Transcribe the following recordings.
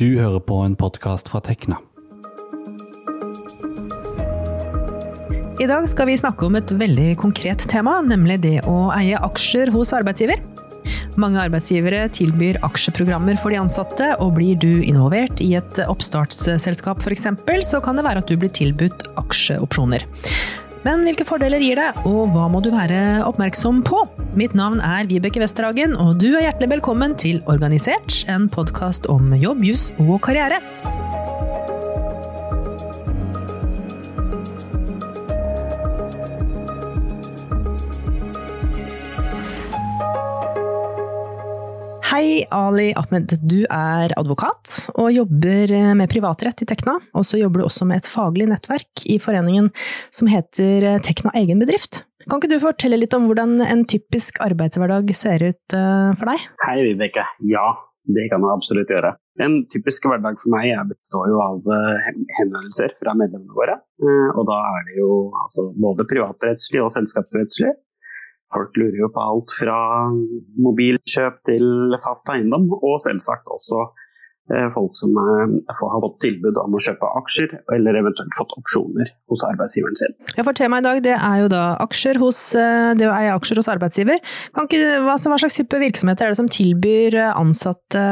Du hører på en podkast fra Tekna. I dag skal vi snakke om et veldig konkret tema, nemlig det å eie aksjer hos arbeidsgiver. Mange arbeidsgivere tilbyr aksjeprogrammer for de ansatte, og blir du involvert i et oppstartsselskap f.eks., så kan det være at du blir tilbudt aksjeopsjoner. Men hvilke fordeler gir det, og hva må du være oppmerksom på? Mitt navn er Vibeke Westerhagen, og du er hjertelig velkommen til Organisert, en podkast om jobb, juss og karriere. Hei, Ali Ahmed. Du er advokat og jobber med privatrett i Tekna. Og så jobber du også med et faglig nettverk i foreningen som heter Tekna egen bedrift. Kan ikke du fortelle litt om hvordan en typisk arbeidshverdag ser ut eh, for deg? Hei, Vibeke. Ja, det kan jeg absolutt gjøre. En typisk hverdag for meg består jo av eh, henvendelser fra medlemmene våre. Eh, og da er det jo altså, både privatrettslig og selskapsrettslig. Folk lurer jo på alt fra mobilkjøp til fast eiendom, og selvsagt også eh, folk som eh, har fått tilbud om å kjøpe aksjer, eller eventuelt fått opsjoner hos arbeidsgiveren sin. Ja, for Temaet i dag det er jo da aksjer hos, eh, det å eie aksjer hos arbeidsgiver. Ikke, hva, hva, slags type virksomheter er det som tilbyr ansatte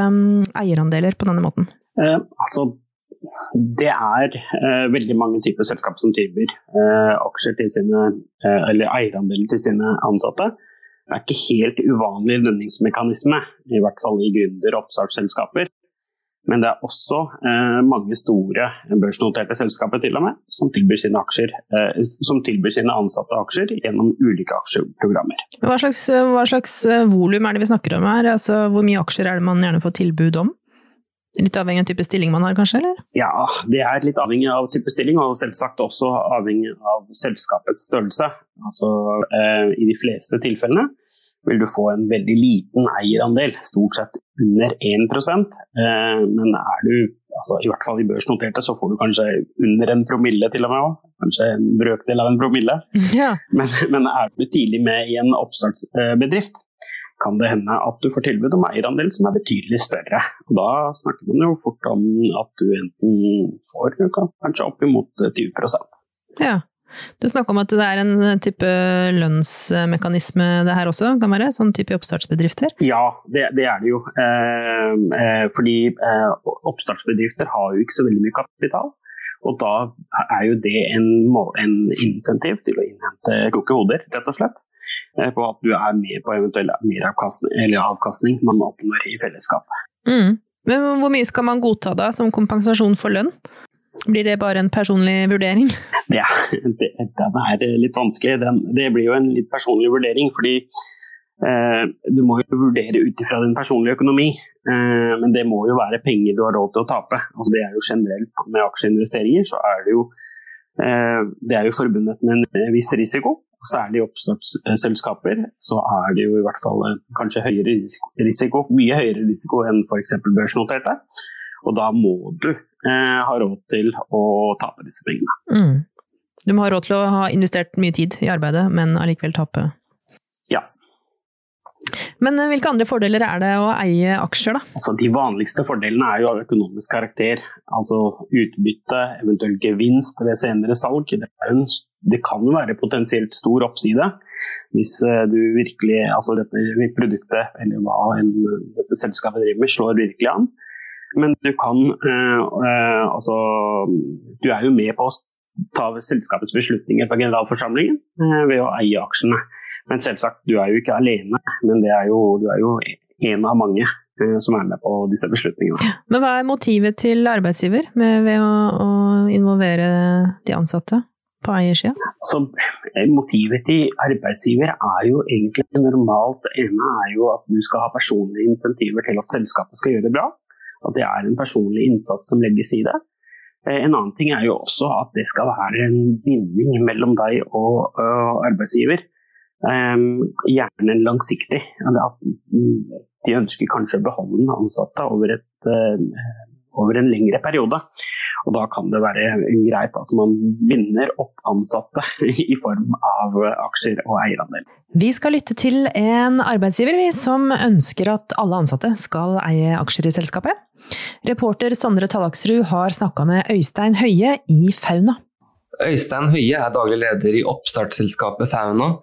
eierandeler på denne måten? Eh, altså det er eh, veldig mange typer selskap som tilbyr eh, aksjer til sine, eh, eller eierandeler til sine ansatte. Det er ikke helt uvanlig lønningsmekanisme, i hvert fall i gründer- og oppstartsselskaper. Men det er også eh, mange store børsnoterte selskaper til og med, som tilbyr sine, aksjer, eh, som tilbyr sine ansatte aksjer gjennom ulike aksjeprogrammer. Hva slags, hva slags volum er det vi snakker om her? Altså, hvor mye aksjer er det man gjerne får tilbud om? Litt avhengig av type stilling man har, kanskje? eller? Ja, det er litt avhengig av type stilling, og selvsagt også avhengig av selskapets størrelse. Altså, eh, I de fleste tilfellene vil du få en veldig liten eierandel, stort sett under 1 eh, Men er du, altså, i hvert fall i børsnoterte, så får du kanskje under en promille til og med òg. Kanskje en brøkdel av en promille. Ja. Men, men er du tidlig med i en oppstartsbedrift, kan det hende at du får tilbud om eierandel som er betydelig større. Og da snakker man jo fort om at du enten får kanskje oppimot 20% Ja. Du snakker om at det er en type lønnsmekanisme det her også, kan være? Sånn type oppstartsbedrifter? Ja, det, det er det jo. Eh, eh, fordi eh, oppstartsbedrifter har jo ikke så veldig mye kapital. Og da er jo det en, en insentiv til å innhente kloke hoder, rett og slett. Eh, på at du er med på eventuell avkastning man oppnår i fellesskapet. Mm. Men hvor mye skal man godta da som kompensasjon for lønn? Blir det bare en personlig vurdering? Ja, det, det er litt vanskelig. Den, det blir jo en litt personlig vurdering. fordi eh, du må jo vurdere ut ifra din personlige økonomi. Eh, men det må jo være penger du har råd til å tape. Altså, det er jo generelt med aksjeinvesteringer så er det jo eh, det er jo forbundet med en viss risiko. Særlig i oppstartsselskaper så er det jo i hvert fall kanskje høyere risiko, mye høyere risiko enn f.eks. børsnoterte. Og da må du eh, ha råd til å tape disse pengene. Mm. Du må ha råd til å ha investert mye tid i arbeidet, men allikevel tape? Ja. Men eh, hvilke andre fordeler er det å eie aksjer, da? Altså, de vanligste fordelene er jo av økonomisk karakter. Altså utbytte, eventuelt gevinst ved senere salg. Det, en, det kan jo være potensielt stor oppside hvis uh, du virkelig, altså dette produktet eller hva en, dette selskapet driver med, slår virkelig an. Men du kan øh, øh, altså Du er jo med på å ta selskapets beslutninger på generalforsamlingen ved å eie aksjene. Men selvsagt, du er jo ikke alene, men er jo, du er jo en av mange eh, som er med på disse beslutningene. Men hva er motivet til arbeidsgiver med, ved å, å, involvere de ansatte på eiersida? Altså, motivet til arbeidsgiver er jo egentlig normalt Det ene er jo at du skal ha personlige insentiver til at selskapet skal gjøre det bra. At det er en personlig innsats som legges i det. Eh, en annen ting er jo også at det skal være en binding mellom deg og, og arbeidsgiver. Um, gjerne langsiktig. At de ønsker kanskje å beholde den ansatte over, et, uh, over, en lengre periode. Og da kan det være greit at man binder opp ansatte i form av aksjer og eierandel. Vi skal lytte til en arbeidsgiver vi, som ønsker at alle ansatte skal eie aksjer i selskapet. Reporter Sondre Tallaksrud har snakka med Øystein Høie i Fauna. Øystein Høie er daglig leder i oppstartsselskapet Fauna.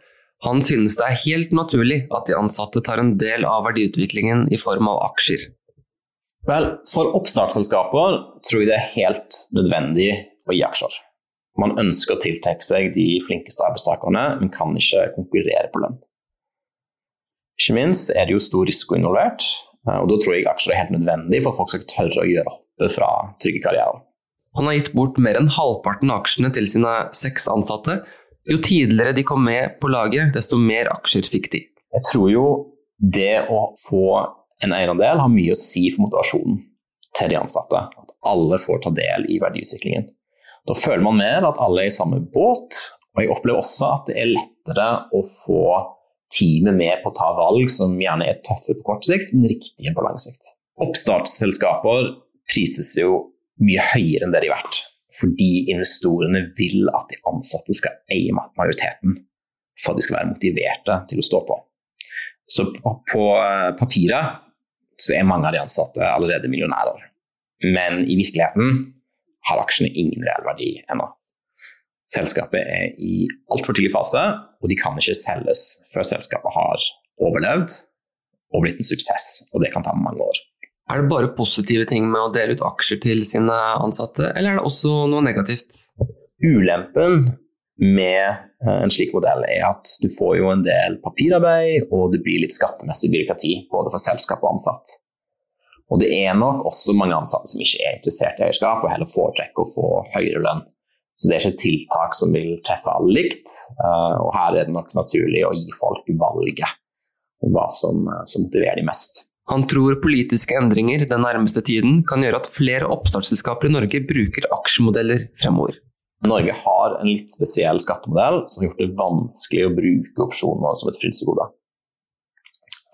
Han synes det er helt naturlig at de ansatte tar en del av verdiutviklingen i form av aksjer. Vel, for oppstartsselskaper tror jeg det er helt nødvendig å gi aksjer. Man ønsker å tiltrekke seg de flinkeste arbeidstakerne, men kan ikke konkurrere på lønn. Ikke minst er det jo stor risiko involvert, eh, og da tror jeg aksjer er helt nødvendig for at folk skal tørre å gjøre oppe fra trygge karrierer. Han har gitt bort mer enn halvparten av aksjene til sine seks ansatte. Jo tidligere de kom med på laget, desto mer aksjer fikk de. Jeg tror jo det å få en eierandel har mye å si for motivasjonen til de ansatte. At alle får ta del i verdiutviklingen. Da føler man mer at alle er i samme båt, og jeg opplever også at det er lettere å få teamet med på å ta valg som gjerne er tøffe på kort sikt, men riktige på lang sikt. Oppstartsselskaper prises jo mye høyere enn det de er verdt, fordi investorene vil at de ansatte skal eie majoriteten for at de skal være motiverte til å stå på. Så på eh, papiret så er mange av de ansatte allerede millionærer. Men i virkeligheten har aksjene ingen reell verdi ennå. Selskapet er i altfor tidlig fase, og de kan ikke selges før selskapet har overlevd og blitt en suksess. Og det kan ta mange år. Er det bare positive ting med å dele ut aksjer til sine ansatte, eller er det også noe negativt? Ulempen med eh, en slik modell er at du får jo en del papirarbeid, og det blir litt skattemessig byråkrati både for selskap og ansatt. Og det er nok også mange ansatte som ikke er interessert i eierskap, og heller foretrekker å få høyere lønn. Så det er ikke et tiltak som vil treffe alle likt, eh, og her er det nok naturlig å gi folk valget om hva som, eh, som motiverer de mest. Han tror politiske endringer den nærmeste tiden kan gjøre at flere oppstartsselskaper i Norge bruker aksjemodeller fremover. Norge har en litt spesiell skattemodell som har gjort det vanskelig å bruke opsjoner som et frynsegode.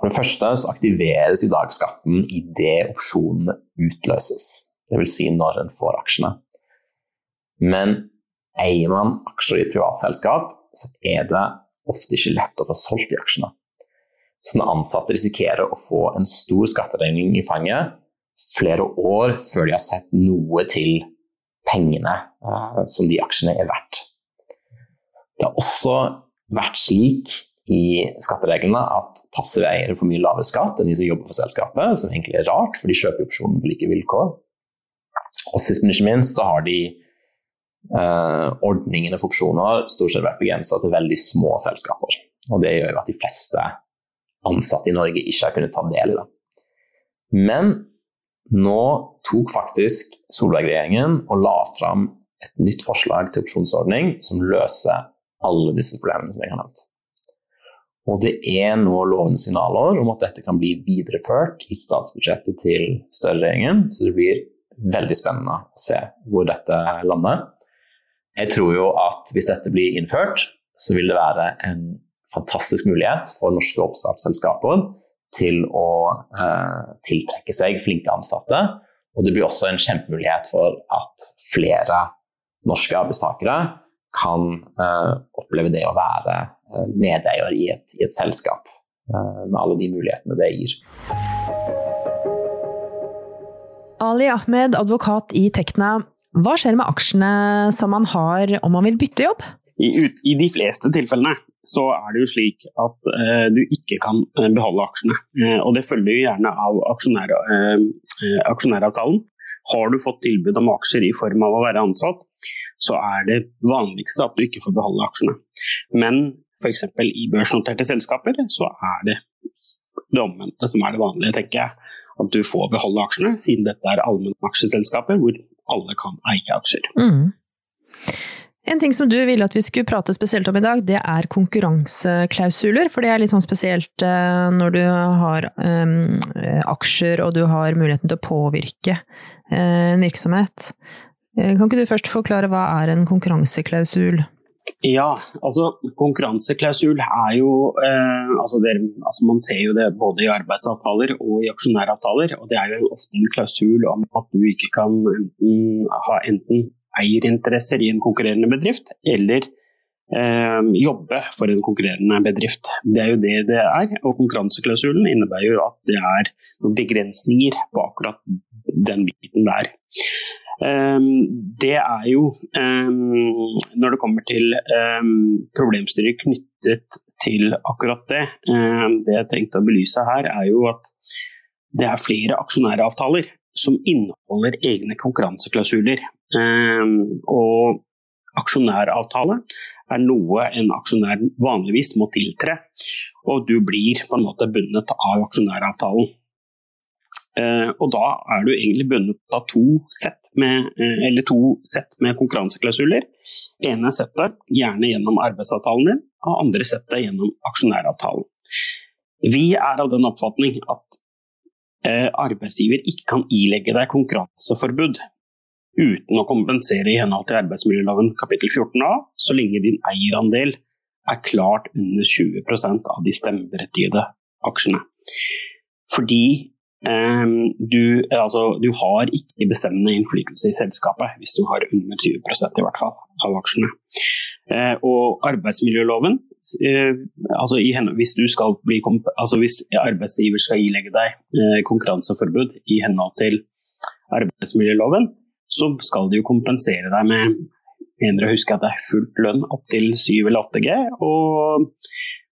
For det første så aktiveres i dag skatten idet opsjonene utløses. Dvs. Si når en får aksjene. Men eier man aksjer i et privat selskap, så er det ofte ikke lett å få solgt de aksjene. Så den ansatte risikerer å få en stor skatteregning i fanget flere år før de har sett noe til pengene uh, som de aksjene er verdt. Det har også vært slik i skattereglene at passive eiere får mye lavere skatt enn de som jobber for selskapet, som egentlig er rart, for de kjøper opsjonen på like vilkår. Og sist, men ikke minst, så har de eh, ordningene for opsjoner stort sett vært begrensa til veldig små selskaper. Og det gjør jo at de fleste ansatte i Norge ikke har kunnet ta del i det. Men nå tok faktisk Solberg-regjeringen og la fram et nytt forslag til opsjonsordning som løser alle disse problemene som jeg har nevnt. Og det er nå lovende signaler om at dette kan bli videreført i statsbudsjettet til Støre-regjeringen, så det blir veldig spennende å se hvor dette lander. Jeg tror jo at hvis dette blir innført, så vil det være en fantastisk mulighet for norske oppstartsselskaper til å eh, tiltrekke seg flinke ansatte. Og det blir også en kjempemulighet for at flere norske arbeidstakere kan eh, oppleve det å være eh, medeier i et, i et selskap, eh, med alle de mulighetene det gir. Ali Ahmed, advokat i Tekna. Hva skjer med aksjene som man har om man vil bytte jobb? I, I, de fleste tilfellene så er det jo slik at eh, du ikke kan uh, beholde aksjene. Eh, og det følger jo gjerne av aksjonær, aksjonæravtalen. Har du fått tilbud om aksjer i form av å være ansatt, så er det vanligste at du ikke får beholde aksjene. Men f.eks. i børsnoterte selskaper så er det det omvendte som er det vanlige, tenker jeg. At du får beholde aksjene, siden dette er allmennaksjeselskaper hvor alle kan eie aksjer. Mm. En ting som du ville at vi skulle prate spesielt om i dag, det er konkurranseklausuler. For det er litt sånn spesielt eh, når du har um, aksjer og du har muligheten til å påvirke uh, en virksomhet. Kan ikke du først forklare hva er en konkurranseklausul? Ja, altså konkurranseklausul er jo eh, altså, det, altså Man ser jo det både i arbeidsavtaler og i aksjonæravtaler. og Det er jo ofte en klausul om at du ikke kan enten, ha enten eierinteresser i en konkurrerende bedrift, eller eh, jobbe for en konkurrerende bedrift. Det er jo det det er. Og konkurranseklausulen innebærer jo at det er noen begrensninger på akkurat den biten der. Um, det er jo um, Når det kommer til um, problemstyrer knyttet til akkurat det, det jeg tenkte å belyse her, er jo at det er flere aksjonæravtaler som inneholder egne konkurranseklausuler. Og aksjonæravtale er noe en aksjonær vanligvis må tiltre, og du blir på en måte bundet av aksjonæravtalen. Eh, og da er du egentlig bundet av to sett med, eh, to sett med konkurranseklausuler. ene settet gjerne gjennom arbeidsavtalen din, og andre settet gjennom aksjonæravtalen. Vi er av den oppfatning at eh, arbeidsgiver ikke kan ilegge deg konkurranseforbud uten å kompensere i henhold til arbeidsmiljøloven kapittel 14a, så lenge din eierandel er klart under 20% av de stemmeberettigede aksjene. Fordi eh, du, altså, du, har ikke bestemmende innflytelse i selskapet hvis du har under 20% i hvert fall av aksjene. Eh, og arbeidsmiljøloven, eh, altså, i, hvis, bli, altså, hvis, arbeidsgiver skal ilegge deg uh, konkurranseforbud i henhold til arbeidsmiljøloven, så skal de jo kompensere deg med mener å huske at det er fullt lønn opp til 7 eller 8G. og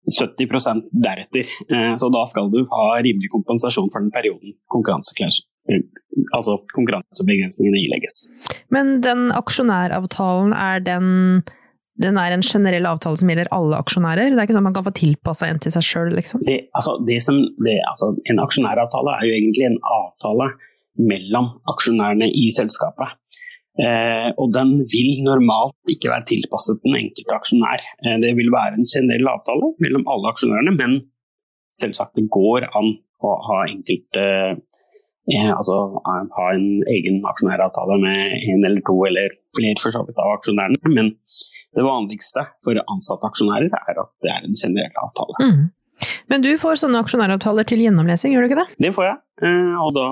70 deretter. Eh, så da skal du ha rimelig kompensasjon for den perioden eh, altså konkurransebegrensningene ilegges. Men den aksjonæravtalen, er den, den er en generell avtale som gjelder alle aksjonærer? Det er ikke sånn at man kan få tilpassa en til seg sjøl, liksom? Det, altså, det som, det, altså, en aksjonæravtale er jo egentlig en avtale mellom aksjonærene i selskapet. Eh, og den vil normalt ikke være tilpasset den enkelte aksjonær. Eh, det vil være en generell avtale mellom alle aksjonærene, men selvsagt det går an å ha enkelte eh, altså ha en egen aksjonæravtale med en eller to eller flere for så vidt av aksjonærene. Men det vanligste for ansatte aksjonærer er at det er en generell avtale. Mm. Men du får sånne aksjonæravtaler til gjennomlesing, gjør du ikke det? Det får jeg, eh, og da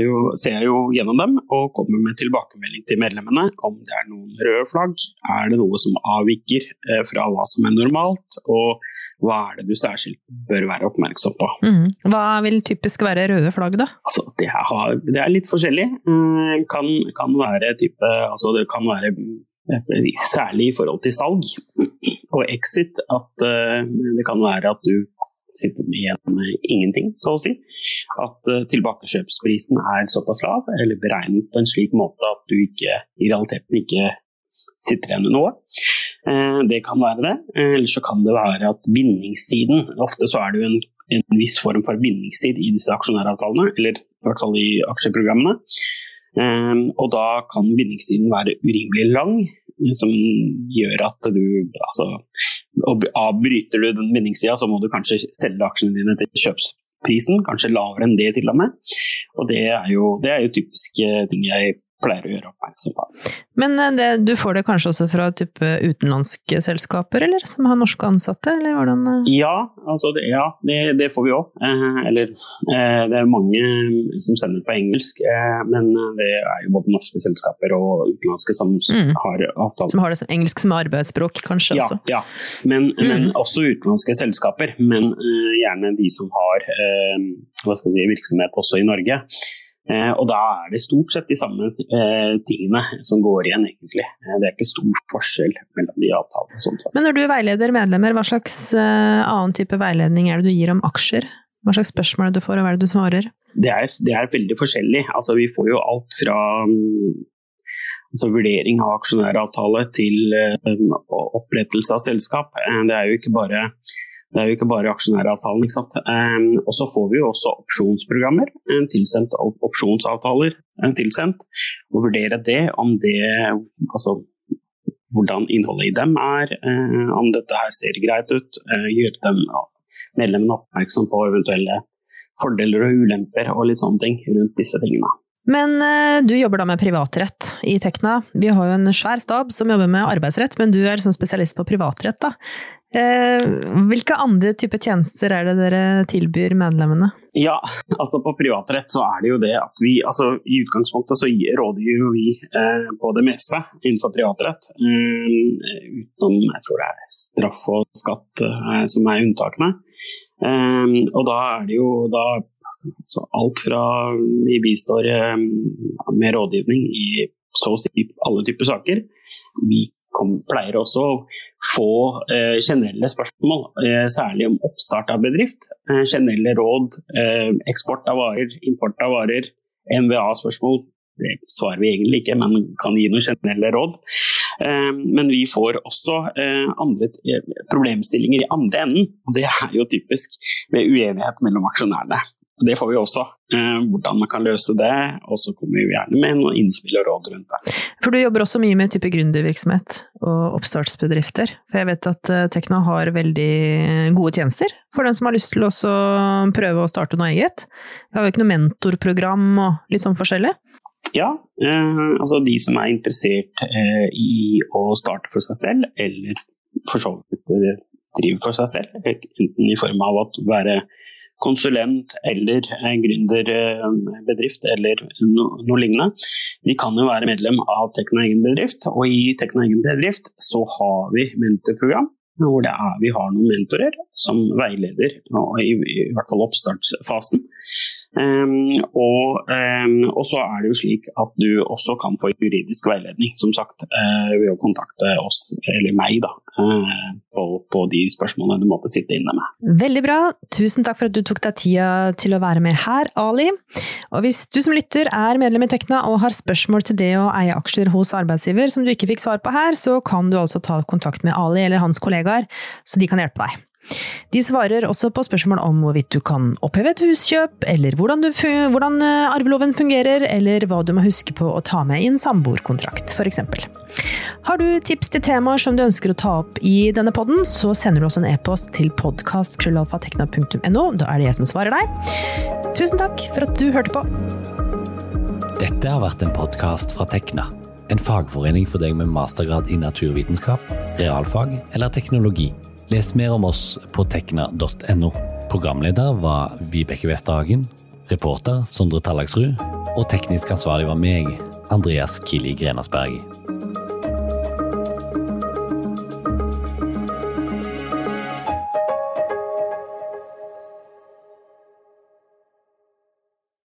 jo, ser jeg jo gjennom dem og kommer med tilbakemelding til medlemmene om det er noen røde flagg, er det noe som avviker eh, fra hva som er normalt, og hva er det du særskilt bør være oppmerksom på. Mm. Hva vil typisk være røde flagg, da? Altså, det, har, det, er litt forskjellig. Mm, kan, kan være type, altså det kan være Særlig i forhold til salg og exit, at det kan være at du sitter igjen med ingenting, så å si. At uh, tilbakekjøpsprisen er såpass lav, eller beregnet på en slik måte at du ikke, i realiteten ikke sitter igjen med noe. Uh, det kan være det. Uh, eller så kan det være at bindingstiden Ofte så er det jo en, en viss form for bindingstid i disse aksjonæravtalene, eller i hvert fall i aksjeprogrammene. og da kan bindingstiden være urimelig lang, som gjør at du altså, Avbryter du den bindingstida, så må du kanskje selge aksjene dine til kjøpsprisen, kanskje lavere enn det til og med. Og det er jo, det er jo typiske ting jeg pleier å gjøre oppmerksom på. Men eh, det, du får det kanskje også fra type utenlandske selskaper, eller? Som har norske ansatte, eller hvordan? Eh? Ja, altså det, ja, det, det får vi òg. Eh, eller eh, det er mange som sender på engelsk, eh, men det er jo både norske selskaper og utenlandske som mm. har avtale. Som har det som engelsk som arbeidsspråk, kanskje? Ja, også. ja. Men, mm. men, også utenlandske selskaper. Men eh, gjerne de som har hva skal jeg si, virksomhet også i Norge. Eh, og da er det stort sett de samme eh, tingene som går igjen, egentlig. Eh, det er ikke stor forskjell mellom de avtalene. Sånn Men når du veileder medlemmer, hva slags annen type veiledning er det du gir om aksjer? Hva slags spørsmål er det du får, og hva er det du svarer? Det er, det er veldig forskjellig. Altså, vi får jo alt fra mm, altså, vurdering av aksjonæravtale til opprettelse av selskap. Det er jo ikke bare det er jo ikke bare aksjonæravtalen. ikke sant? Um, og så får vi jo også opsjonsprogrammer tilsendt, opsjonsavtaler tilsendt. Og vurdere det, om det altså hvordan innholdet i dem er, uh, om dette her ser greit ut. Gjøre dem medlemmene oppmerksom på eventuelle fordeler og ulemper og litt sånne ting rundt disse tingene. Men eh, du jobber da med privatrett i Tekna. Vi har jo en svær stab som jobber med arbeidsrett, men du er liksom spesialist på privatrett. da. Eh, hvilke andre typer tjenester er det dere tilbyr medlemmene? Ja, altså På privatrett så er det jo det at vi altså I utgangspunktet så rådgir jo vi eh, på det meste innenfor privatrett. Eh, utenom jeg tror det er straff og skatt eh, som er unntakene. Eh, og da er det jo da så alt fra vi bistår eh, med rådgivning i så å si alle typer saker. Vi kom, pleier også å få eh, generelle spørsmål, eh, særlig om oppstart av bedrift. Eh, generelle råd, eksport av varer, import av varer, MVA-spørsmål. Det svarer vi egentlig ikke, men kan gi noen generelle råd. Men vi får også andre problemstillinger i andre enden. og Det er jo typisk ved uenighet mellom aksjonærene. Det får vi også. Eh, hvordan man kan løse det. Og så kommer vi gjerne med noen innspill og råd rundt det. For du jobber også mye med type gründervirksomhet og oppstartsbedrifter. For jeg vet at eh, Tekna har veldig gode tjenester for den som har lyst til å prøve å starte noe eget. Vi har jo ikke noe mentorprogram og litt sånn forskjellig. Ja, eh, altså de som er interessert eh, i å starte for seg selv, eller for så vidt driver drive for seg selv, enten i form av å være konsulent eller gründerbedrift eller noe lignende. De kan jo være medlem av Tekna egen bedrift, og i Tekna egen bedrift så har vi mentorprogram. Hvor er, vi har noen mentorer som veileder, i, i hvert fall oppstartsfasen. Um, og, um, og, så er det jo slik at du også kan få juridisk veiledning, som sagt, uh, ved å kontakte oss, eller meg, da, uh, på, på, de spørsmålene du måtte sitte inne med. Veldig bra. Tusen takk for at du tok deg tida til å være med her, Ali. Og hvis du som lytter er medlem i Tekna og har spørsmål til det å eie aksjer hos arbeidsgiver som du ikke fikk svar på her, så kan du altså ta kontakt med Ali eller hans kollegaer, så de kan hjelpe deg. De svarer også på spørsmål om hvorvidt du kan oppheve et huskjøp, eller hvordan, du, hvordan eh, arveloven fungerer, eller hva du må huske på å ta med i en samboerkontrakt, f.eks. Har du tips til temaer som du ønsker å ta opp i denne podden, så sender du oss en e-post til podkastkrøllalfatekna.no. Da er det jeg som svarer deg. Tusen takk for at du hørte på. Dette har vært en podkast fra Tekna. En fagforening for deg med mastergrad i naturvitenskap, realfag eller teknologi. Les mer om oss på tekna.no. Programleder var Vibeke Westhagen. Reporter Sondre Tallagsrud. Og teknisk ansvarlig var meg, Andreas Kili Grenasberg.